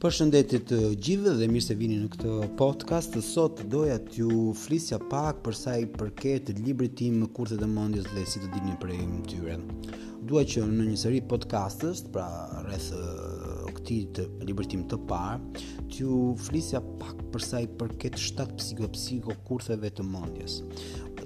Përshëndetje të gjithëve dhe mirë se vini në këtë podcast. Sot doja t'ju flisja pak për sa i përket librit tim Kurthet e mendjes dhe si të dilni prej tyre. Dua që në një seri podcastës, pra rreth këtij të librit tim të parë, t'ju flisja pak për sa i përket shtatë psiko psiko kurtheve të mendjes.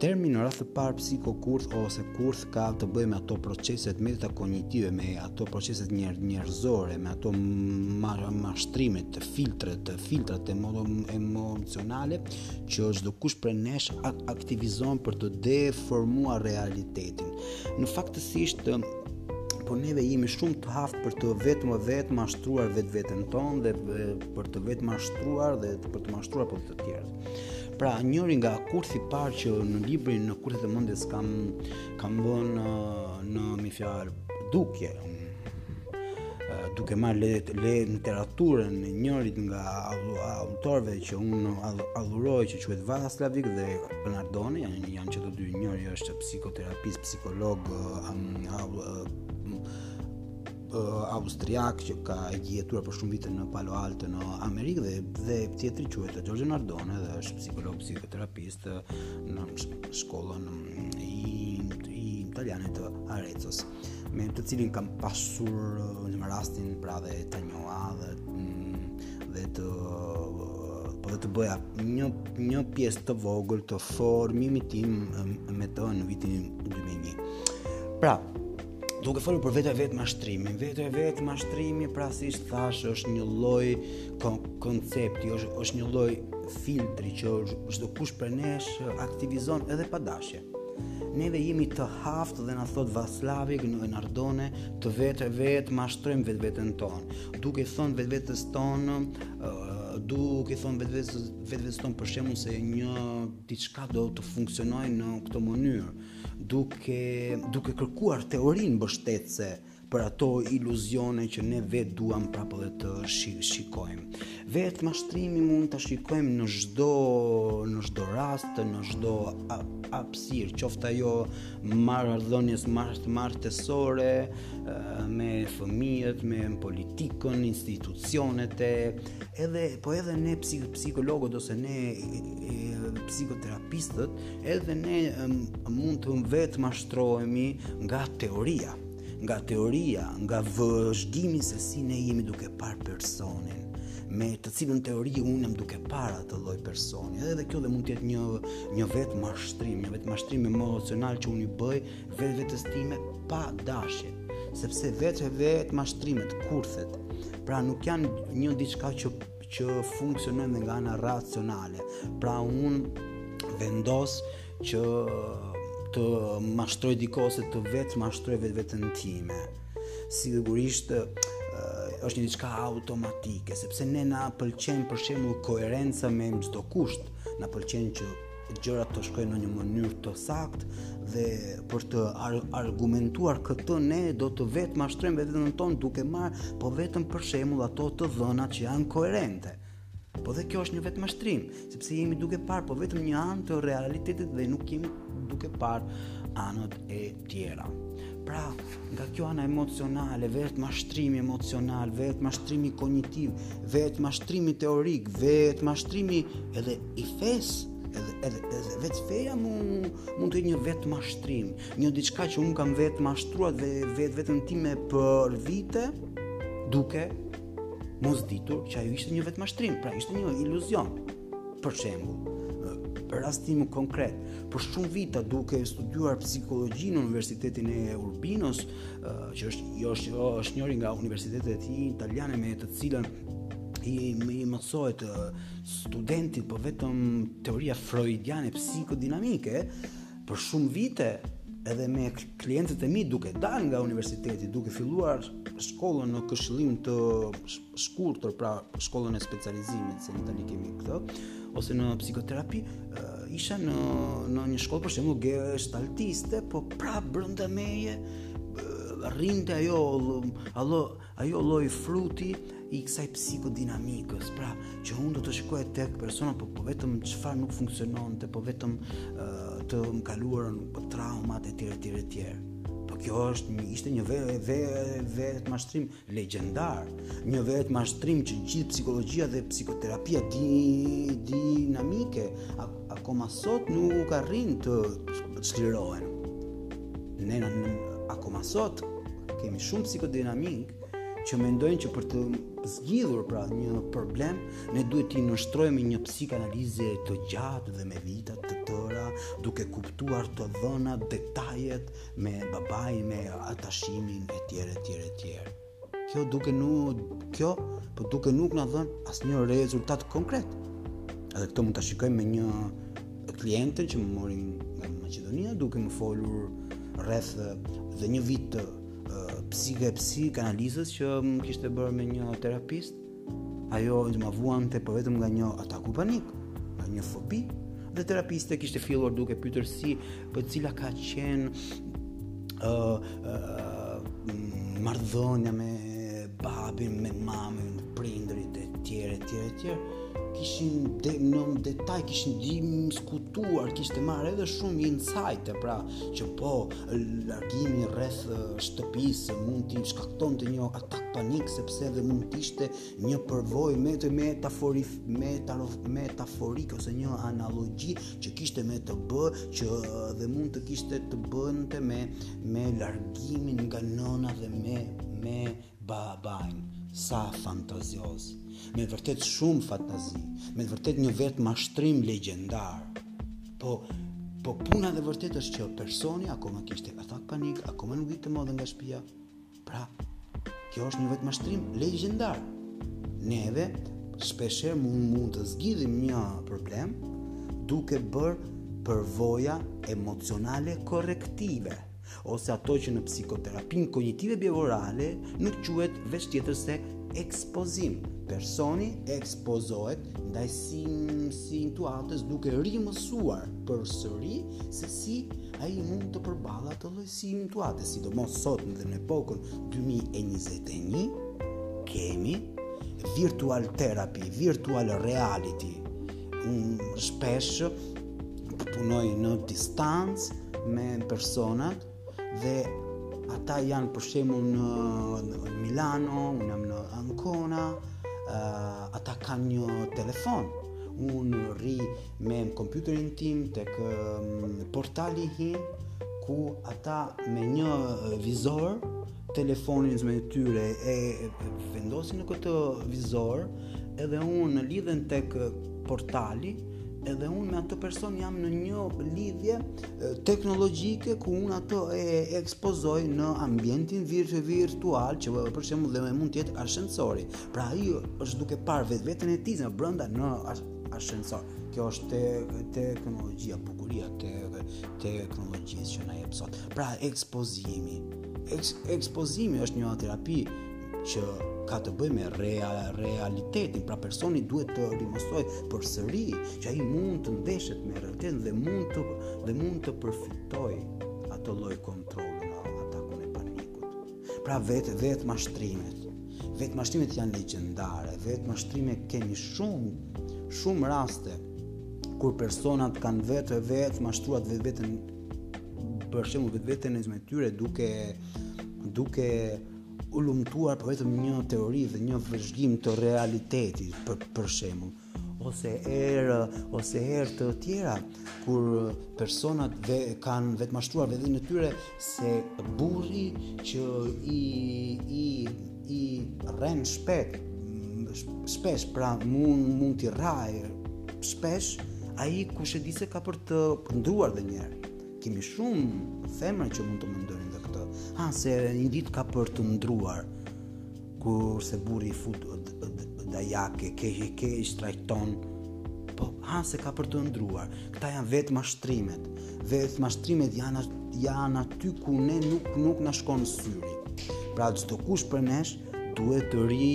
Termi në radhë të parë psikokurth ose kurth ka të bëjë me ato proceset metakognitive, me ato proceset njer njerëzore, me ato mashtrimet, ato filtrat, ato filtrat emo emocionale që çdokush prej nesh aktivizon për të deformuar realitetin. Në faktësisht po neve jemi shumë të aftë për të vetëm vetëmashtruar vetveten tonë dhe për të vetëmashtruar dhe për të mashtruar po të tjerët. Pra njëri nga kurthi i parë që në librin në kurthet e mendjes kam kam vënë në, në mi fjalë dukje duke marrë le, le, literaturën e njërit nga autorëve që unë adhuroj që quhet Watzlawick dhe Nardone janë janë që të dy njëri është psikoterapist psikolog am, am, austriak që ka jetuar për shumë vite në Palo Alto në Amerikë dhe dhe tjetri quhet Giorgio Nardone dhe është psikolog psikoterapist në shkollën i, i italiane të Arezzos me të cilin kam pasur në rastin pra dhe ta njihja dhe mm, dhe të po dhe të bëja një një pjesë të vogël të formimit tim me të në vitin 2001. Pra, Duke folur për vetë vetëmashtrimin, vetë vetëmashtrimi pra siç thashë është një lloj kon koncepti, është, është një lloj filtri që çdokush prej nesh aktivizon edhe pa dashje. Neve jemi të aftë dhe na thotë Watzlawick e Nardone të vetë vetëmashtrojmë vetveten tonë, duke i thënë vetvetes tonë, duke i thënë vetvetes, vetvetes tonë për shembull se një diçka do të funksionojë në këtë mënyrë, duke duke kërkuar teorinë mbështetëse për ato iluzione që ne vetë duam pra po dhe të shikojmë. Vetëmashtrimin mund ta shikojmë në çdo, në çdo rast, në çdo hapësirë, qoftë ajo marrëdhënies martë martesore, me fëmijët, me politikën, institucionet e, edhe, po edhe ne psikologët ose ne psikoterapistët, Edhe ne mund të vetë mashtrohemi nga teoria, nga teoria, nga vëzhdimi se si ne jemi duke parë personin me të cilën teori unë jam duke parë atë lloj personi. Edhe dhe kjo dhe mund të jetë një një vetë mashtrim, një vetë mashtrim emocional që unë i bëj vetë vetes time pa dashje, sepse vetë vetë mashtrimet kurthet. Pra nuk janë një diçka që që funksionojnë dhe nga ana racionale. Pra unë vendos që të mashtroj dikë ose të vetë mashtroj vetë veten time. Sigurisht është një diçka automatike, sepse ne na pëlqen për shembull koherenca me çdo kusht, na pëlqen që gjërat të shkojnë në një mënyrë të saktë dhe për të ar argumentuar këtë ne do të vetë mashtrojmë veten tonë duke marrë po vetëm për shembull ato të dhëna që janë koherente. Po dhe kjo është një vetë mashtrim, sepse jemi duke parë po vetëm një anë të realitetit dhe nuk jemi duke parë anët e tjera. Pra, nga kjo ana emocionale, vetë mashtrimi emocional, vetë mashtrimi kognitiv, vetë mashtrimi teorik, vetë mashtrimi edhe i fesë, edhe, edhe, edhe vetë feja mu, mund të jetë një vetë mashtrim, një diçka që unë kam vetë mashtruar dhe vetë veten time për vite, duke mos ditur që ajo ishte një vetë mashtrim, pra ishte një iluzion. Për shembull, rasti im konkret. Për shumë vite duke studiuar psikologji në Universitetin e Urbinos, që është jo është, jo, është njëri nga universitetet italiane me të cilën i më i mësohet studentit po vetëm teoria freudiane psikodinamike për shumë vite edhe me klientët e mi duke dalë nga universiteti, duke filluar shkollën në këshillim të shkurtër pra shkollën e specializimit se në Itali kemi këtë ose në psikoterapi isha në në një shkollë për shembull gestaltiste po prapë brenda meje rrinte ajo ajo ajo lloj fruti i kësaj psikodinamikës pra që unë do të shikoja tek persona po, po vetëm çfarë nuk funksiononte po vetëm të më kaluarën po traumat e tjera tjera tjera po kjo është një ishte një vetë vetë mashtrim Legjendar, një vetë mashtrim që gjithë psikologjia dhe psikoterapia di, dinamike akoma sot nuk arrin të çlirohen. Ne në, në, akoma sot kemi shumë psikodinamikë që mendojnë që për të zgjidhur pra një problem, ne duhet t'i nënshtrohemi një psikanalize të gjatë dhe me vita të tëra, duke kuptuar të dhënat, detajet me babain me atashimin etj etj etj kjo duke nuk kjo po duke nuk na dhënë asnjë rezultat konkret edhe këto mund ta shikojmë me një klientën që më mori nga Maqedonia duke më folur rreth dhe një vit të psike psikanalizës që më kishte bërë me një terapist Ajo më ma vuante po vetëm nga një ataku panik, nga një fobi, dhe terapistja kishte filluar duke pyetur si për cila ka qenë ë uh, uh, marrëdhënia me babin, me mamin, prindërit e tjera e tjera e tjera kishin de, në detaj kishin diskutuar, kishte marrë edhe shumë insight, pra që po largimi rreth shtëpisë mund të shkaktonte një atak panik sepse dhe mund të ishte një përvojë met metafori me metaforike ose një analogji që kishte me të bë që dhe mund të kishte të bënte me me largimin nga nëna dhe me me Babain sa fantazioz. Me vërtet shumë fantazi, me vërtet një vetëmashtrim legjendar. Po po puna e vërtetë është që personi akoma kishte atak panik, akoma nuk dilte dot nga shpia. Pra, kjo është një vetëmashtrim legjendar. Neve shpeshherë mund, mund të zgjidhim një problem duke bërë përvoja emocionale korrektive. ose ato që në psikoterapinë kognitive behaviorale nuk quhet veç tjetër se ekspozim. Personi ekspozohet ndaj si situatës duke rimësuar përsëri se si ai mund të përballë atë lloj si situate, sidomos sot në dhe në epokën 2021, kemi virtual therapy, virtual reality, Unë shpesh punoj në distancë me personat dhe ata janë për shembull në, në Milano, unë jam në Ancona, uh, ata kanë një telefon. Unë rri me kompjuterin tim tek um, portali hy ku ata me një vizor telefonin sm e tyre e vendosin në këtë vizor edhe unë në lidhem tek portali edhe unë me atë person jam në një lidhje teknologjike ku unë atë e ekspozoj në ambientin virtu virtual që për shembull domethënë mund të jetë ashensori. Pra ai është duke parë vetveten e tij në brenda në ashensor. Kjo është te teknologjia, bukuria e teknologjisë që na jep sot. Pra ekspozimi Eks, ekspozimi është një terapi që ka të bëjë me rea, realitetin, pra personi duhet të rimësojë përsëri, që ai mund të ndeshet me realitetin dhe mund të, dhe mund të përfitojë atë lloj kontrolli në atakun e panikut. Pra vetë, vetëmashtrimet, vetëmashtrimet janë legjendare, vetëmashtrime kemi shumë, shumë raste, kur personat kanë vetë vetëmashtruar vetveten për shembull vetveten e tyre duke duke u lumtuar për vetëm një teori dhe një vëzhgim të realitetit për për shembull ose herë ose herë të tjera kur personat ve, kanë vetëmashtruar veten e tyre se burri që i i i rreh shpejt shpesh pra mund mund t'i rrahë shpesh ai kushedi se ka për të ndruar dhe njëherë kemi shumë femra që mund të mendojnë dhe këtë ah se një ditë ka për të ndruar kurse burri fut dajak e ke ke keqtrajton po ah se ka për të ndruar këta janë vetëmashtrimet Vetëmashtrimet janë janë aty ku ne nuk nuk na shkon syri. Pra çdokush prej nesh duhet të ri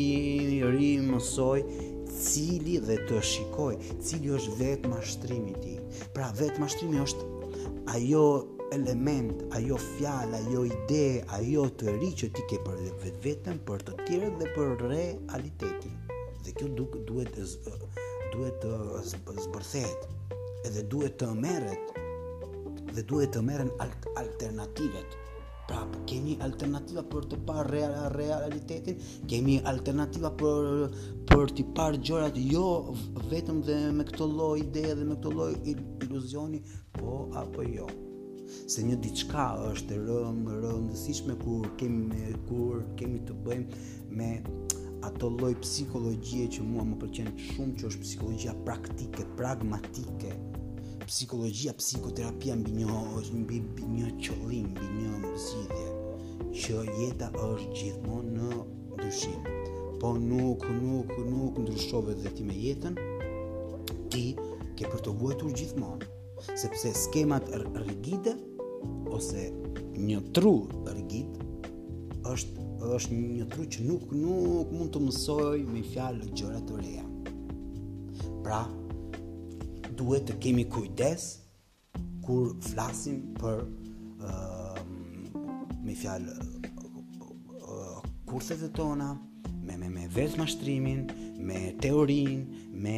rimësojë cili dhe të shikojë cili është vetëmashtrimi i tij. Pra vetëmashtrimi është ajo element, ajo fjalë, ajo ide, ajo teori që ti ke për vetveten, për të tjerët dhe për realitetin. Dhe kjo duk, duhet të duhet të zbërthehet. Edhe duhet të merret dhe duhet të merren alternativat. Pra, kemi alternativa për të parë real, realitetin, kemi alternativa për për t'i parë gjërat jo vetëm dhe me këtë lloj ideje dhe me këtë lloj iluzioni, po apo jo. se një diçka është rëndë, rëndësishme kur kemi me kur kemi të bëjmë me atë lloj psikologjie që mua më pëlqen shumë që është psikologjia praktike, pragmatike. Psikologjia, psikoterapia mbi një është mbi, mbi një qëllim, mbi një zgjidhje që jeta është gjithmonë në ndryshim. Po nuk nuk nuk ndryshove dhe ti me jetën ti ke për të vuajtur gjithmonë. Sepse skemat rigide ose një tru rigid është është një tru që nuk nuk mund të mësojë me një fjalë gjëra të reja. Pra, duhet të kemi kujdes kur flasim për uh, me një fjalë uh, kurset e tona, me me me vetëmashtrimin, me teorinë, me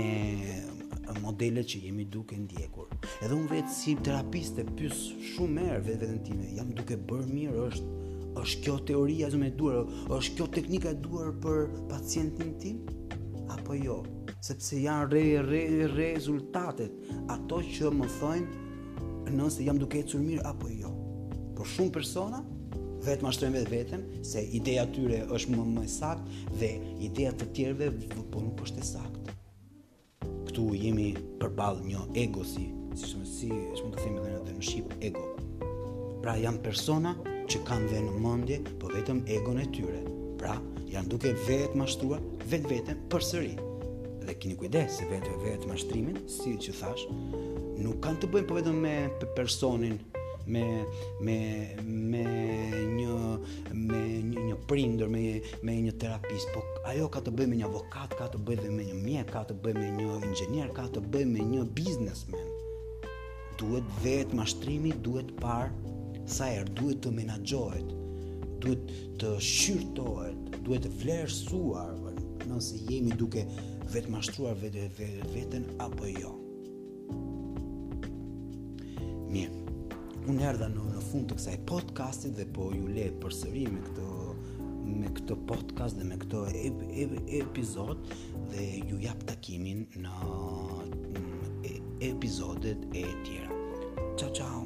modelet që jemi duke ndjekur. Edhe unë vetë si terapist e pyes shumë herë vetveten time, jam duke bërë mirë është është kjo teoria më e duhur, është kjo teknika e duhur për pacientin tim? Apo jo? Sepse janë re, re, rezultatet Ato që më thojnë nëse jam duke ecur mirë apo jo. Por shumë persona vetëmashtrojnë vetveten se ideja e tyre është më e saktë dhe ideja e të tjerëve po nuk është e saktë. Këtu jemi përballë një egoje si, si shumë si, shumë të themi dhe në dhe në shqip, ego. Pra janë persona që kanë dhe në mendje po vetëm egon e tyre. Pra janë duke vetëmashtruar vetveten përsëri. Dhe kini kujdes se vetë vetëmashtrimin, siç thashë, nuk kanë të bëjmë po vetëm me personin, me, me, me një, me një, një prindër, me, me një terapist, po ajo ka të bëjmë me një avokat, ka të bëjmë me një mjek, ka të bëjmë me një inxhinier, ka të bëjmë me një biznesmen. Duhet vetëmashtrimi, duhet parë sa herë duhet të menaxhohet, duhet të shqyrtohet, duhet vlerësuar nëse jemi duke vetëmashtruar vetë vetveten apo jo. Mirë. Unë erdha në, në fund të kësaj podcastit dhe po ju lë përsëri me këtë me këtë podcast dhe me këtë ep, ep, epizod dhe ju jap takimin në epizodet e tjera. Ciao ciao.